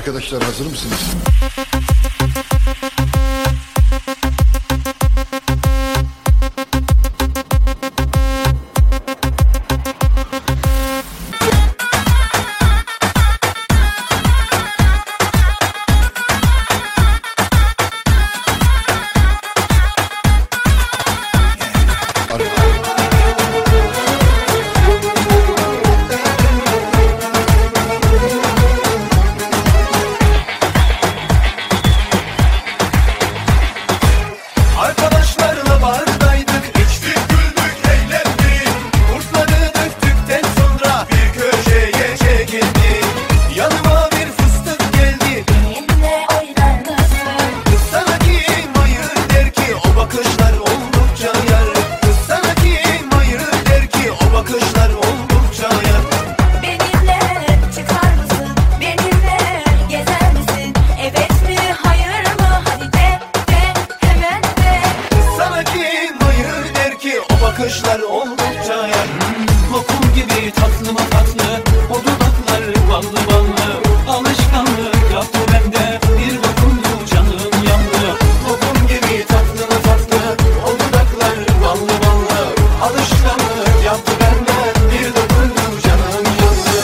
Arkadaşlar hazır mısınız? çaya Lokum gibi tatlı mı tatlı O dudaklar ballı ballı Alışkanlık yaptı bende Bir lokumdu canım yandı Lokum gibi tatlı mı tatlı O dudaklar ballı ballı Alışkanlık yaptı bende Bir lokumdu canım yandı